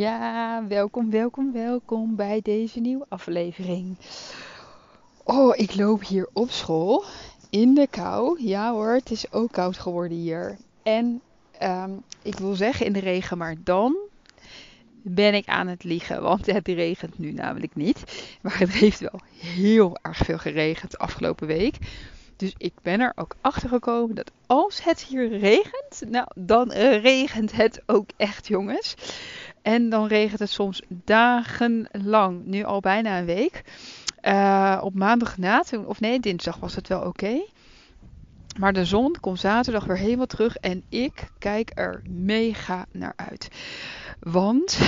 Ja, welkom, welkom, welkom bij deze nieuwe aflevering. Oh, ik loop hier op school in de kou. Ja hoor, het is ook koud geworden hier. En ehm, ik wil zeggen in de regen, maar dan ben ik aan het liegen. Want het regent nu namelijk niet. Maar het heeft wel heel erg veel geregend de afgelopen week. Dus ik ben er ook achter gekomen dat als het hier regent, nou dan regent het ook echt jongens. En dan regent het soms dagenlang, nu al bijna een week. Uh, op maandag na, of nee, dinsdag was het wel oké. Maar de zon komt zaterdag weer helemaal terug en ik kijk er mega naar uit. Want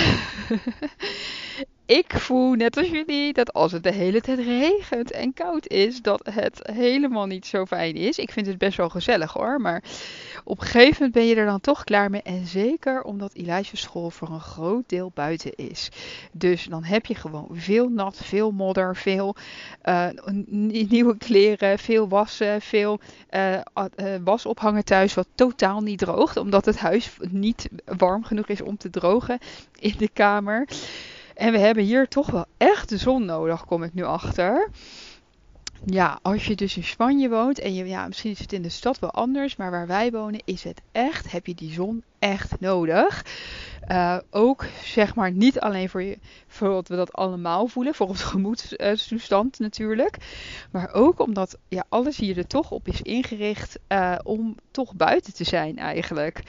ik voel net als jullie dat als het de hele tijd regent en koud is, dat het helemaal niet zo fijn is. Ik vind het best wel gezellig hoor, maar op een gegeven moment ben je er dan toch klaar mee. En zeker omdat Elijah's school voor een groot deel buiten is. Dus dan heb je gewoon veel nat, veel modder, veel uh, nieuwe kleren, veel wassen, veel uh, was ophangen thuis wat totaal niet droogt. Omdat het huis niet warm genoeg is om te drogen in de kamer. En we hebben hier toch wel echt de zon nodig, kom ik nu achter. Ja, als je dus in Spanje woont en je, ja, misschien is het in de stad wel anders, maar waar wij wonen is het echt, heb je die zon echt nodig. Uh, ook zeg maar niet alleen voor, je, voor wat we dat allemaal voelen, voor onze gemoedstoestand natuurlijk, maar ook omdat ja, alles hier er toch op is ingericht uh, om toch buiten te zijn eigenlijk.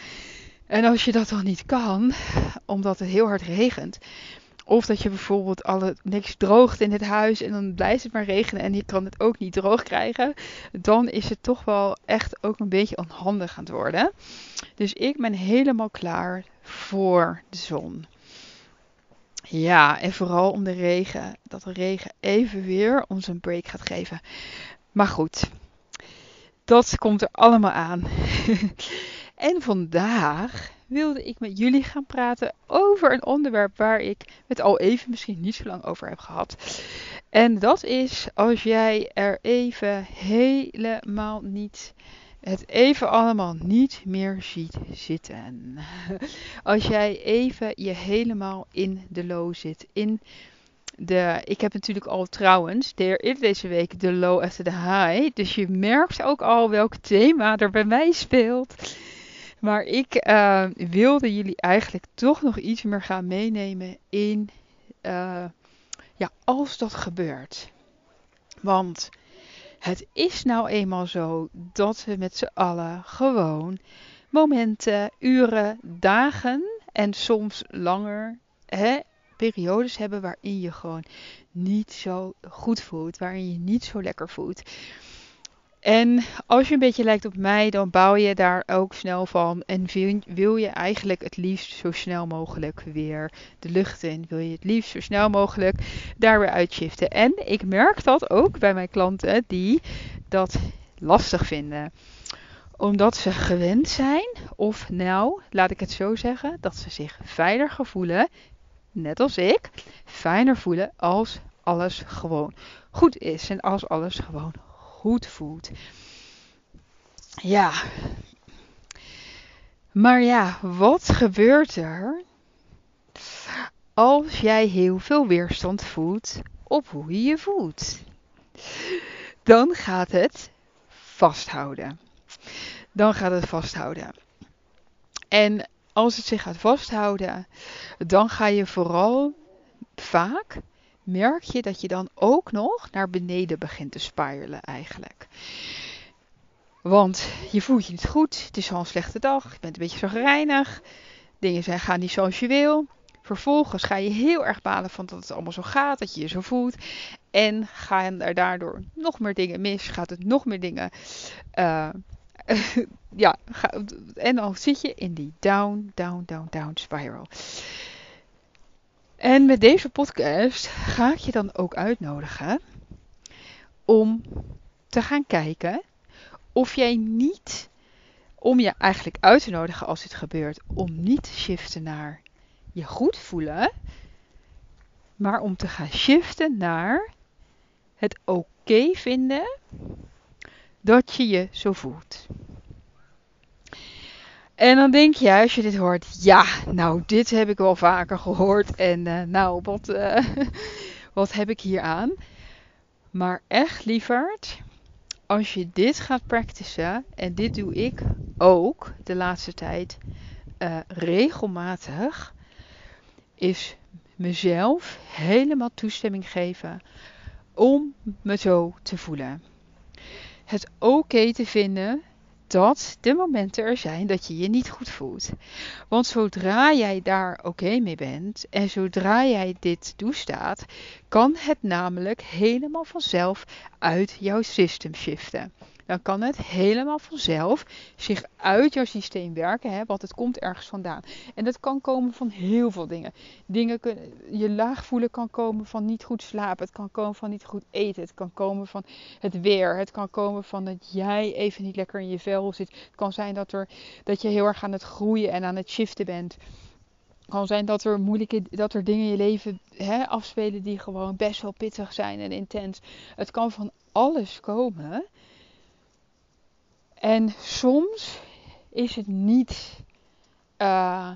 En als je dat dan niet kan, omdat het heel hard regent, of dat je bijvoorbeeld alle, niks droogt in het huis en dan blijft het maar regenen en je kan het ook niet droog krijgen. Dan is het toch wel echt ook een beetje onhandig aan het worden. Dus ik ben helemaal klaar voor de zon. Ja, en vooral om de regen. Dat de regen even weer ons een break gaat geven. Maar goed, dat komt er allemaal aan. en vandaag wilde ik met jullie gaan praten over een onderwerp waar ik het al even misschien niet zo lang over heb gehad. En dat is als jij er even helemaal niet, het even allemaal niet meer ziet zitten. Als jij even je helemaal in de low zit, in de, ik heb natuurlijk al trouwens de, deze week de low after the high. Dus je merkt ook al welk thema er bij mij speelt. Maar ik uh, wilde jullie eigenlijk toch nog iets meer gaan meenemen in uh, ja, als dat gebeurt. Want het is nou eenmaal zo dat we met z'n allen gewoon momenten, uren, dagen en soms langer hè, periodes hebben waarin je gewoon niet zo goed voelt, waarin je niet zo lekker voelt. En als je een beetje lijkt op mij, dan bouw je daar ook snel van. En wil, je eigenlijk het liefst zo snel mogelijk weer de lucht in. Wil je het liefst zo snel mogelijk daar weer uitshiften. En ik merk dat ook bij mijn klanten die dat lastig vinden. Omdat ze gewend zijn, of nou, laat ik het zo zeggen, dat ze zich veiliger voelen, net als ik, fijner voelen als alles gewoon goed is. En als alles gewoon goed voelt. Ja. Maar ja, wat gebeurt er als jij heel veel weerstand voelt op hoe je je voelt? Dan gaat het vasthouden. Dan gaat het vasthouden. En als het zich gaat vasthouden, dan ga je vooral vaak merk je dat je dan ook nog naar beneden begint te spiralen eigenlijk. Want je voelt je niet goed, het is een slechte dag, je bent een beetje zagrijnig, dingen zijn, gaan niet zoals je wil. Vervolgens ga je heel erg balen van dat het allemaal zo gaat, dat je je zo voelt. En gaan er daardoor nog meer dingen mis, gaat het nog meer dingen... Uh, ja, en dan zit je in die down, down, down, down spiral. En met deze podcast ga ik je dan ook uitnodigen om te gaan kijken of jij niet, om je eigenlijk uit te nodigen als dit gebeurt, om niet te shiften naar je goed voelen, maar om te gaan shiften naar het oké vinden dat je je zo voelt. En dan denk je, als je dit hoort, ja, nou, dit heb ik wel vaker gehoord. En uh, nou, wat, uh, wat heb ik hier aan? Maar echt, lieverd, als je dit gaat practicen, en dit doe ik ook de laatste tijd uh, regelmatig, is mezelf helemaal toestemming geven om me zo te voelen. Het oké te vinden dat de momenten er zijn dat je je niet goed voelt. Want zodra jij daar oké mee bent en zodra jij dit toestaat, kan het namelijk helemaal vanzelf uit jouw system shiften dan kan het helemaal vanzelf zich uit jouw systeem werken, hè, want het komt ergens vandaan. En dat kan komen van heel veel dingen. dingen je laag voelen kan komen van niet goed slapen, het kan komen van niet goed eten, het kan komen van het weer, het kan komen van dat jij even niet lekker in je vel zit. Het kan zijn dat, er, dat je heel erg aan het groeien en aan het shiften bent. Kan zijn dat er moeilijke dat er dingen in je leven hè, afspelen die gewoon best wel pittig zijn en intens. Het kan van alles komen. En soms is het niet uh,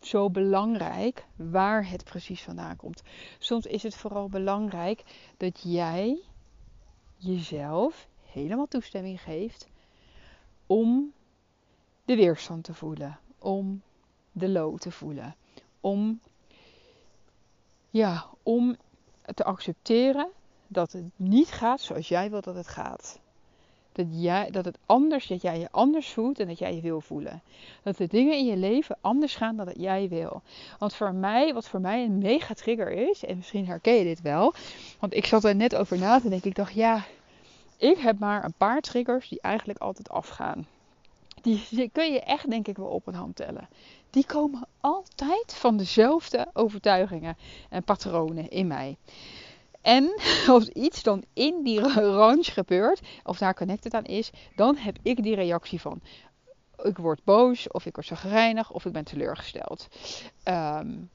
zo belangrijk waar het precies vandaan komt. Soms is het vooral belangrijk dat jij jezelf helemaal toestemming geeft om de weerstand te voelen, om de low te voelen, om ja, om te accepteren dat het niet gaat zoals jij wilt dat het gaat. Dat, jij, dat het anders, dat jij je anders voelt en dat jij je wil voelen. Dat de dingen in je leven anders gaan dan dat jij wil. Want voor mij, wat voor mij een mega trigger is, en misschien herken je dit wel. Want ik zat er net over na te denken. Ik dacht, ja, ik heb maar een paar triggers die eigenlijk altijd afgaan. Die kun je echt, denk ik, wel op een hand tellen. Die komen altijd van dezelfde overtuigingen en patronen in mij. En als iets dan in die range gebeurt, of daar connected aan is, dan heb ik die reactie van. Ik word boos, of ik word zagrijnig, of ik ben teleurgesteld. Um,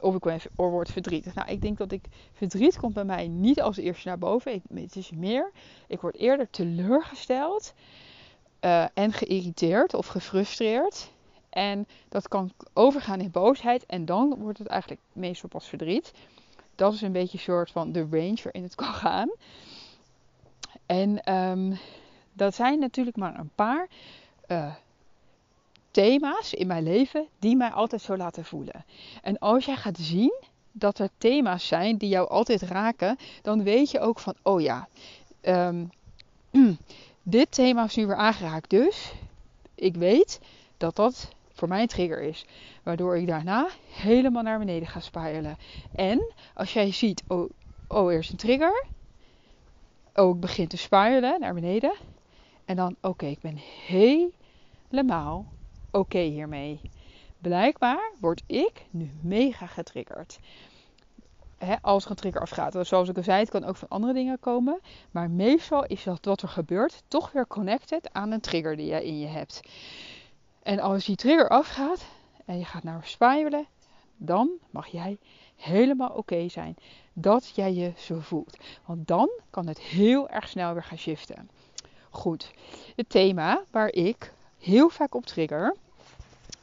of ik word verdrietig. Nou, ik denk dat ik verdriet komt bij mij niet als eerste naar boven. Ik, het is meer, ik word eerder teleurgesteld uh, en geïrriteerd of gefrustreerd. En dat kan overgaan in boosheid en dan wordt het eigenlijk meestal pas verdriet dat is een beetje soort van de range waarin het kan gaan. En um, dat zijn natuurlijk maar een paar uh, thema's in mijn leven die mij altijd zo laten voelen. En als jij gaat zien dat er thema's zijn die jou altijd raken, dan weet je ook van, oh ja, um, dit thema is nu weer aangeraakt. Dus ik weet dat dat voor mij een trigger is. Waardoor ik daarna helemaal naar beneden ga spiralen. En als jij ziet, oh, oh er is een trigger. Oh, ik begin te spiralen naar beneden. En dan, oké, ik ben helemaal oké hiermee. Blijkbaar word ik nu mega getriggerd. als er een trigger afgaat. Zoals ik al zei, het kan ook van andere dingen komen. Maar meestal is dat wat er gebeurt toch weer connected aan een trigger die jij in je hebt. En als die trigger afgaat en je gaat naar spiralen, dan mag jij helemaal oké zijn dat jij je zo voelt. Want dan kan het heel erg snel weer gaan shiften. Goed, het thema waar ik heel vaak op trigger.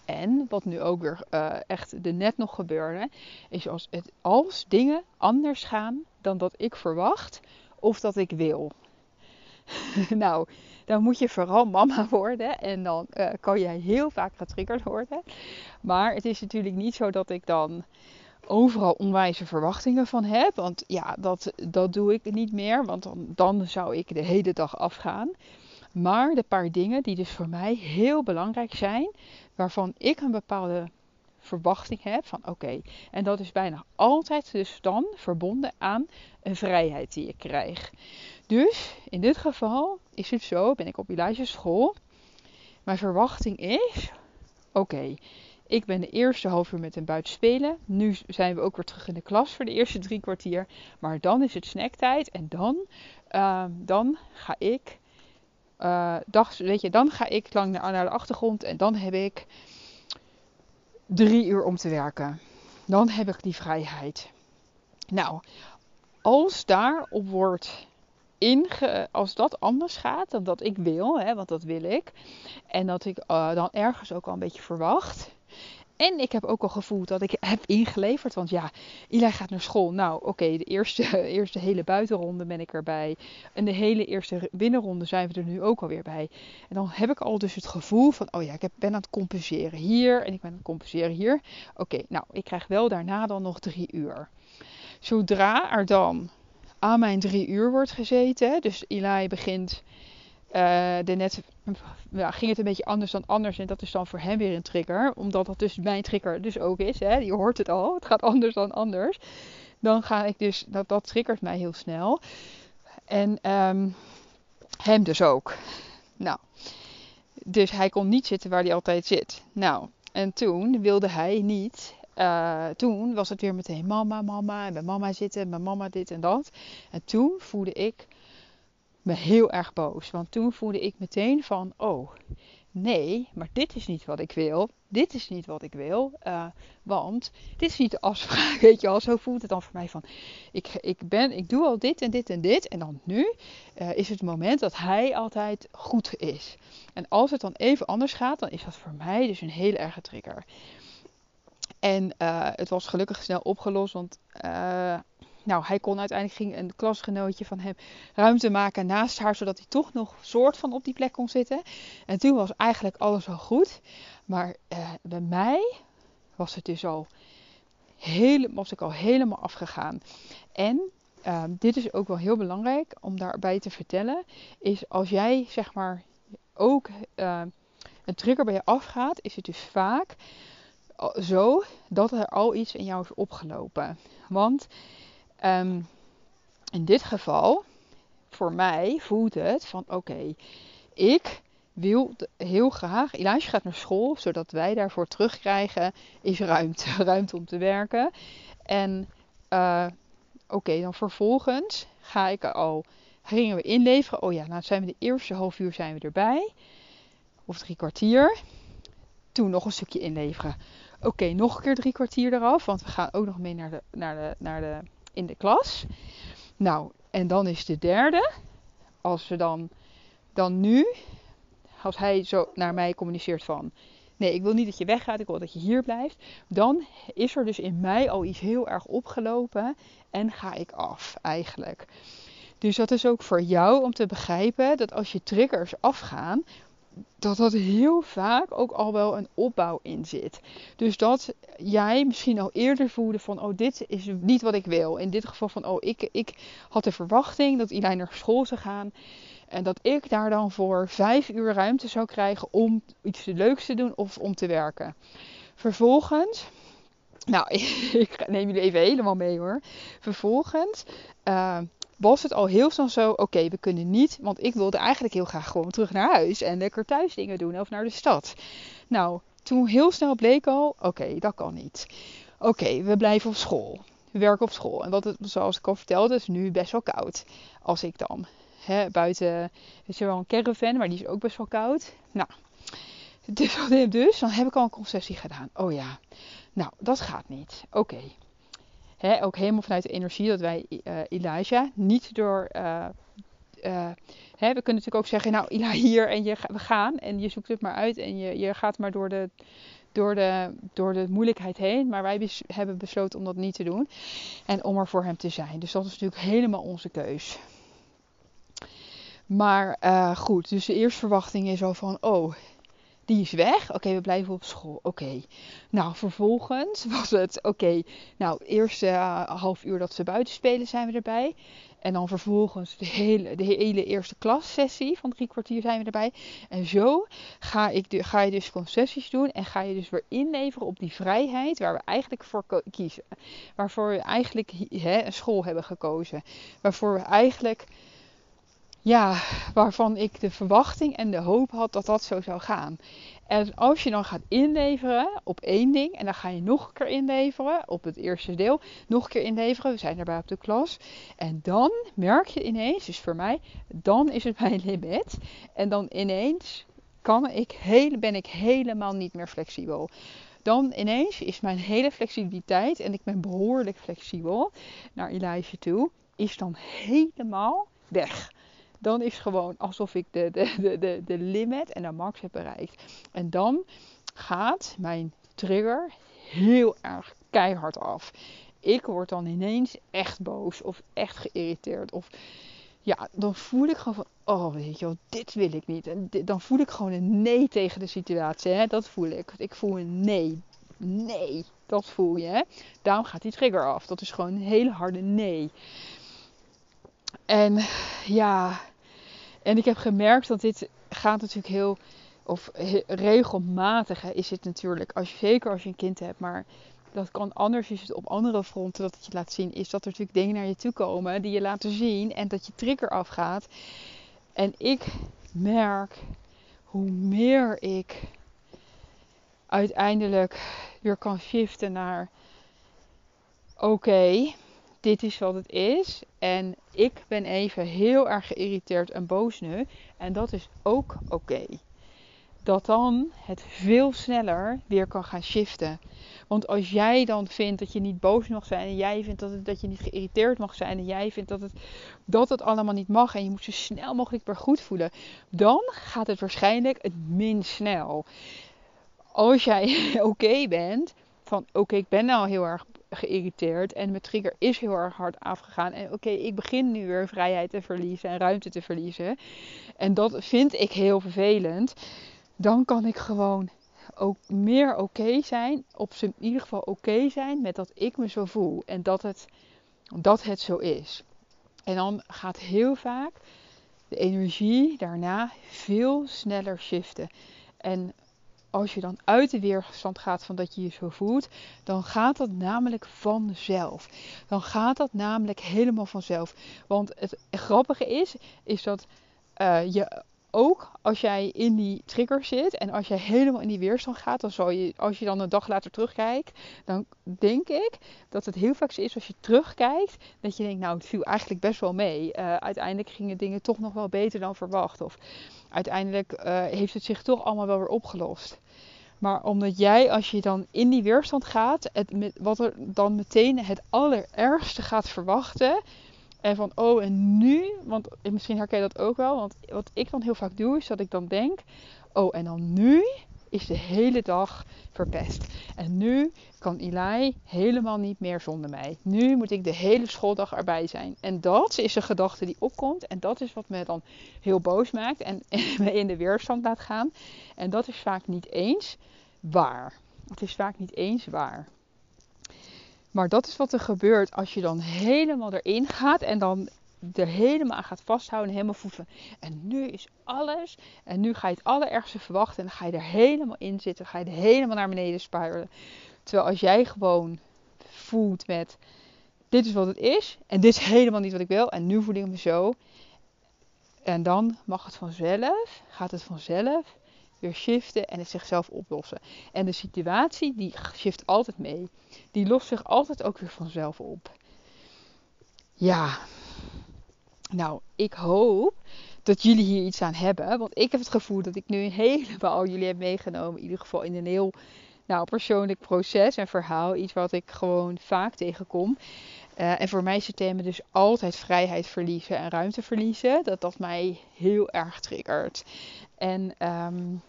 En wat nu ook weer uh, echt de net nog gebeurde, is als, het, als dingen anders gaan dan dat ik verwacht of dat ik wil. nou, dan moet je vooral mama worden. En dan uh, kan jij heel vaak getriggerd worden. Maar het is natuurlijk niet zo dat ik dan overal onwijze verwachtingen van heb. Want ja, dat, dat doe ik niet meer. Want dan, dan zou ik de hele dag afgaan. Maar de paar dingen die dus voor mij heel belangrijk zijn. Waarvan ik een bepaalde verwachting heb van oké. en dat is bijna altijd dus dan verbonden aan een vrijheid die ik krijg. Dus in dit geval is het zo, ben ik op Elijah's school. Mijn verwachting is, oké, ik ben de eerste half uur met hem buiten spelen. Nu zijn we ook weer terug in de klas voor de eerste drie kwartier. Maar dan is het snacktijd en dan, uh, dan ga ik, uh, dag, weet je, dan ga ik lang naar, naar de achtergrond en dan heb ik drie uur om te werken. Dan heb ik die vrijheid. Nou, als daarop wordt als dat anders gaat dan dat ik wil, hè, want dat wil ik. En dat ik uh, dan ergens ook al een beetje verwacht. En ik heb ook al gevoeld dat ik heb ingeleverd. Want ja, Eli gaat naar school. Nou, oké, de eerste, eerste hele buitenronde ben ik erbij. En de hele eerste binnenronde zijn we er nu ook alweer bij. En dan heb ik al dus het gevoel van, oh ja, ik ben aan het compenseren hier. En ik ben aan het compenseren hier. Oké, nou, ik krijg wel daarna dan nog drie uur. Zodra er dan aan mijn drie uur wordt gezeten. Dus Eli begint uh, de net ja, ging het een beetje anders dan anders. En dat is dan voor hem weer een trigger. Omdat dat dus mijn trigger dus ook is. Hè? Je hoort het al. Het gaat anders dan anders. Dan ga ik dus, dat, dat triggert mij heel snel. En um, hem dus ook. Nou, dus hij kon niet zitten waar hij altijd zit. Nou, en toen wilde hij niet. Uh, toen was het weer meteen mama, mama. En bij mama zitten, bij mama dit en dat. En toen voelde ik me heel erg boos. Want toen voelde ik meteen van, oh nee, maar dit is niet wat ik wil. Dit is niet wat ik wil. Uh, want dit is niet de afspraak, weet je wel. Zo voelt het dan voor mij van, ik, ik, ben, ik doe al dit en dit en dit. En dan nu uh, is het moment dat hij altijd goed is. En als het dan even anders gaat, dan is dat voor mij dus een hele erge trigger. En uh, het was gelukkig snel opgelost, want nou, hij kon uiteindelijk ging een klasgenootje van hem ruimte maken naast haar, zodat hij toch nog soort van op die plek kon zitten. En toen was eigenlijk alles al goed. Maar uh, bij mij was het dus al helemaal, was ik al helemaal afgegaan. En dit is ook wel heel belangrijk om daarbij te vertellen, is als jij zeg maar ook een trigger bij je afgaat, is het dus vaak zo dat er al iets in jou is opgelopen. Want Um, in dit geval, voor mij voelt het van oké, ik wil heel graag. Elijah gaat naar school, zodat wij daarvoor terugkrijgen is ruimte. ruimte om te werken. En uh, oké, dan vervolgens ga ik al. Gingen we inleveren. Oh ja, nou zijn we de eerste half uur zijn we erbij. Of drie kwartier. Toen nog een stukje inleveren. Oké, nog een keer drie kwartier eraf. Want we gaan ook nog mee naar de, naar de, naar de in de klas. Nou, en dan is de derde. Als we dan, dan nu, als hij zo naar mij communiceert van, nee, ik wil niet dat je weggaat, ik wil dat je hier blijft. Dan is er dus in mij al iets heel erg opgelopen en ga ik af eigenlijk. Dus dat is ook voor jou om te begrijpen dat als je triggers afgaan, dat dat heel vaak ook al wel een opbouw in zit. Dus dat jij misschien al eerder voelde van, oh, dit is niet wat ik wil. In dit geval van, oh, ik, ik had de verwachting dat Ilijn naar school zou gaan. En dat ik daar dan voor vijf uur ruimte zou krijgen om iets leuks te doen of om te werken. Vervolgens, nou, ik neem jullie even helemaal mee hoor. Vervolgens uh, was het al heel snel zo, oké, we kunnen niet, want ik wilde eigenlijk heel graag gewoon terug naar huis en lekker thuis dingen doen of naar de stad. Nou, toen heel snel bleek al, oké, dat kan niet. Oké, we blijven op school. We werken op school. En wat het, zoals ik al vertelde, is nu best wel koud. Als ik dan hè, buiten, is er wel een caravan, maar die is ook best wel koud. Nou, dus, dus dan heb ik al een concessie gedaan. Oh ja, nou, dat gaat niet. Oké ook helemaal vanuit de energie dat wij uh, Elijah niet door. Uh, we kunnen natuurlijk ook zeggen, nou Elijah hier en je, we gaan en je zoekt het maar uit en je, je gaat maar door de, door, de, door de moeilijkheid heen. Maar wij hebben besloten om dat niet te doen en om er voor hem te zijn. Dus dat is natuurlijk helemaal onze keus. Maar goed, dus de eerste verwachting is al van, oh, die is weg. Oké, we blijven op school. Oké. Nou, vervolgens was het, oké, nou, eerste uh, half uur dat ze buiten spelen zijn we erbij. En dan vervolgens de hele, de hele eerste klassessie van drie kwartier zijn we erbij. En zo ga, ik ga je dus concessies doen en ga je dus weer inleveren op die vrijheid waar we eigenlijk voor kiezen. Waarvoor we eigenlijk een school hebben gekozen. Waarvoor we eigenlijk ja, waarvan ik de verwachting en de hoop had dat dat zo zou gaan. En als je dan gaat inleveren op één ding en dan ga je nog een keer inleveren op het eerste deel, nog een keer inleveren, we zijn erbij op de klas. En dan merk je ineens, dus voor mij, dan is het mijn limit. En dan ineens kan ik ben ik helemaal niet meer flexibel. Dan ineens is mijn hele flexibiliteit, en ik ben behoorlijk flexibel naar Elijah toe, is dan helemaal weg. Dan is gewoon alsof ik de, de, de, de, de limit en de max heb bereikt. En dan gaat mijn trigger heel erg keihard af. Ik word dan ineens echt boos of echt geïrriteerd. Of ja, dan voel ik gewoon van, oh weet je wel, dit wil ik niet. En dan voel ik gewoon een nee tegen de situatie. Hè? Dat voel ik. Ik voel een nee. Nee, dat voel je. Hè? Daarom gaat die trigger af. Dat is gewoon een hele harde nee. En ja, en ik heb gemerkt dat dit gaat natuurlijk heel, of regelmatig is het natuurlijk, als zeker als je een kind hebt, maar dat kan anders is het op andere fronten dat het je laat zien, is dat er natuurlijk dingen naar je toe komen die je laten zien en dat je trigger afgaat. En ik merk hoe meer ik uiteindelijk weer kan shiften naar oké, dit is wat het is. En ik ben even heel erg geïrriteerd en boos nu. En dat is ook oké. Dat dan het veel sneller weer kan gaan shiften. Want als jij dan vindt dat je niet boos mag zijn. En jij vindt dat, het, dat je niet geïrriteerd mag zijn. En jij vindt dat het, dat het allemaal niet mag. En je moet zo snel mogelijk weer goed voelen. Dan gaat het waarschijnlijk het minst snel. Als jij oké bent. Van oké, ik ben nou heel erg geïrriteerd en mijn trigger is heel erg hard afgegaan. En oké, ik begin nu weer vrijheid te verliezen en ruimte te verliezen. En dat vind ik heel vervelend. Dan kan ik gewoon ook meer oké zijn. Op zijn in ieder geval oké zijn met dat ik me zo voel. En dat het, dat het zo is. En dan gaat heel vaak de energie daarna veel sneller shiften. En als je dan uit de weerstand gaat van dat je je zo voelt, dan gaat dat namelijk vanzelf. Dan gaat dat namelijk helemaal vanzelf. Want het grappige is, is dat uh, je ook als jij in die trigger zit en als jij helemaal in die weerstand gaat, dan zal je, als je dan een dag later terugkijkt, dan denk ik dat het heel vaak zo is als je terugkijkt, dat je denkt, nou, het viel eigenlijk best wel mee. Uh, uiteindelijk gingen dingen toch nog wel beter dan verwacht. Of uiteindelijk uh, heeft het zich toch allemaal wel weer opgelost. Maar omdat jij, als je dan in die weerstand gaat, het wat er dan meteen het allerergste gaat verwachten, en van, oh, en nu, want misschien herken je dat ook wel. Want wat ik dan heel vaak doe, is dat ik dan denk, oh, en dan nu is de hele dag verpest. En nu kan Eli helemaal niet meer zonder mij. Nu moet ik de hele schooldag erbij zijn. En dat is een gedachte die opkomt. En dat is wat me dan heel boos maakt en me in de weerstand laat gaan. En dat is vaak niet eens waar. Het is vaak niet eens waar. Maar dat is wat er gebeurt als je dan helemaal erin gaat en dan er helemaal gaat vasthouden, helemaal voelen. En nu is alles. En nu ga je het allerergste verwachten. En dan ga je er helemaal in zitten. Ga je er helemaal naar beneden spiralen. Terwijl als jij gewoon voelt met. Dit is wat het is. En dit is helemaal niet wat ik wil. En nu voel ik me zo. En dan mag het vanzelf. Gaat het vanzelf weer shiften en het zichzelf oplossen. En de situatie die shift altijd mee. Die lost zich altijd ook weer vanzelf op. Ja, nou, ik hoop dat jullie hier iets aan hebben. Want ik heb het gevoel dat ik nu helemaal jullie heb meegenomen. In ieder geval in een heel nou, persoonlijk proces en verhaal. Iets wat ik gewoon vaak tegenkom. Uh, en voor mij is het thema dus altijd vrijheid verliezen en ruimte verliezen. Dat dat mij heel erg triggert. En um,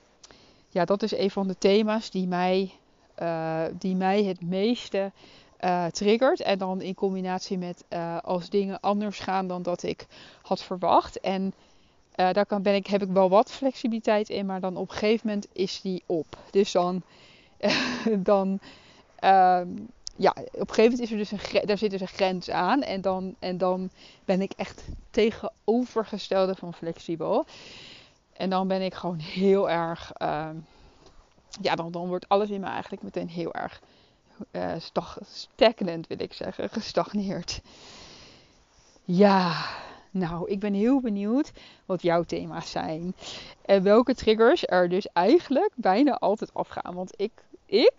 ja, dat is een van de thema's die mij, uh, die mij het meeste uh. En dan in combinatie met uh, als dingen anders gaan dan dat ik had verwacht. En daar kan, ben ik, heb ik wel wat flexibiliteit in, maar dan op een gegeven moment is die op. Dus dan, dan ehm, ja, op een gegeven moment is er dus een, daar zit dus een grens aan. En dan, en dan ben ik echt tegenovergestelde van flexibel. En dan ben ik gewoon heel erg. Uh, ja, dan, dan wordt alles in me eigenlijk meteen heel erg uh, stagnant, wil ik zeggen. Gestagneerd. Ja, nou, ik ben heel benieuwd wat jouw thema's zijn. En welke triggers er dus eigenlijk bijna altijd afgaan. Want ik, ik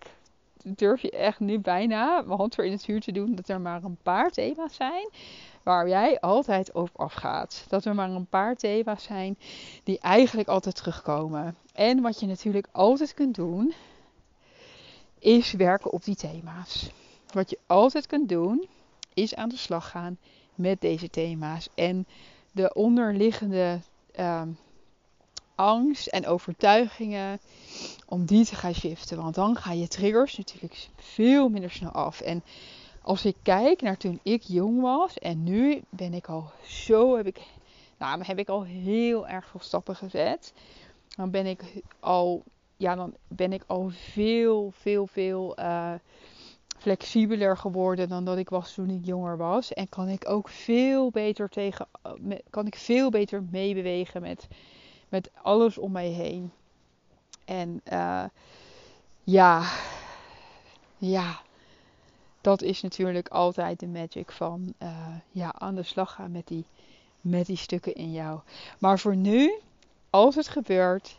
durf je echt nu bijna mijn hand voor in het vuur te doen dat er maar een paar thema's zijn waar jij altijd over afgaat. Dat er maar een paar thema's zijn die eigenlijk altijd terugkomen. En wat je natuurlijk altijd kunt doen, is werken op die thema's. Wat je altijd kunt doen, is aan de slag gaan met deze thema's. En de onderliggende ehm, angst en overtuigingen, om die te gaan shiften. Want dan gaan je triggers natuurlijk veel minder snel af. En als ik kijk naar toen ik jong was en nu ben ik al zo, heb ik, nou, heb ik al heel erg veel stappen gezet. Dan ben ik al, ja, dan ben ik al veel, veel, veel uh, flexibeler geworden dan dat ik was toen ik jonger was. En kan ik ook veel beter tegen, kan ik veel beter meebewegen met, met alles om mij heen. En uh, ja, ja, dat is natuurlijk altijd de magic van ja, aan de slag gaan met die, met die stukken in jou. Maar voor nu, als het gebeurt,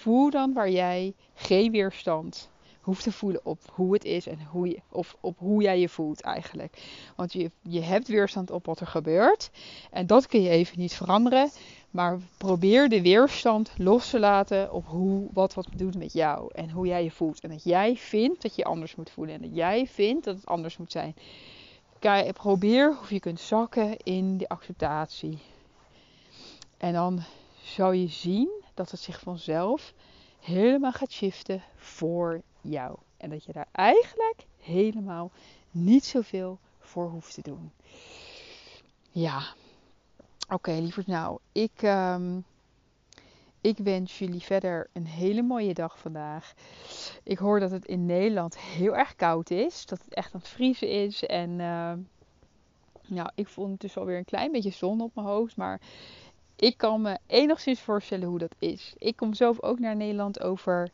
voel dan waar jij geen weerstand hoeft te voelen op hoe het is en hoe of op hoe jij je voelt eigenlijk. Want je, je hebt weerstand op wat er gebeurt. En dat kun je even niet veranderen. Maar probeer de weerstand los te laten op hoe, wat wat doet met jou. En hoe jij je voelt. En dat jij vindt dat je anders moet voelen. En dat jij vindt dat het anders moet zijn. Kijk, probeer of je kunt zakken in die acceptatie. En dan zou je zien dat het zich vanzelf helemaal gaat shiften voor jou. En dat je daar eigenlijk helemaal niet zoveel voor hoeft te doen. Ja, oké, lieverd. Nou, ik, um, ik wens jullie verder een hele mooie dag vandaag. Ik hoor dat het in Nederland heel erg koud is. Dat het echt aan het vriezen is. En uh, nou, ik vond het dus alweer een klein beetje zon op mijn hoofd. Maar ik kan me enigszins voorstellen hoe dat is. Ik kom zelf ook naar Nederland over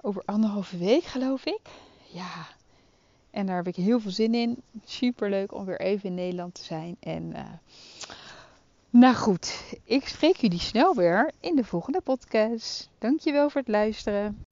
over anderhalve week, geloof ik. Ja, en daar heb ik heel veel zin in. Super leuk om weer even in Nederland te zijn. En uh, nou goed, ik spreek jullie snel weer in de volgende podcast. Dankjewel voor het luisteren.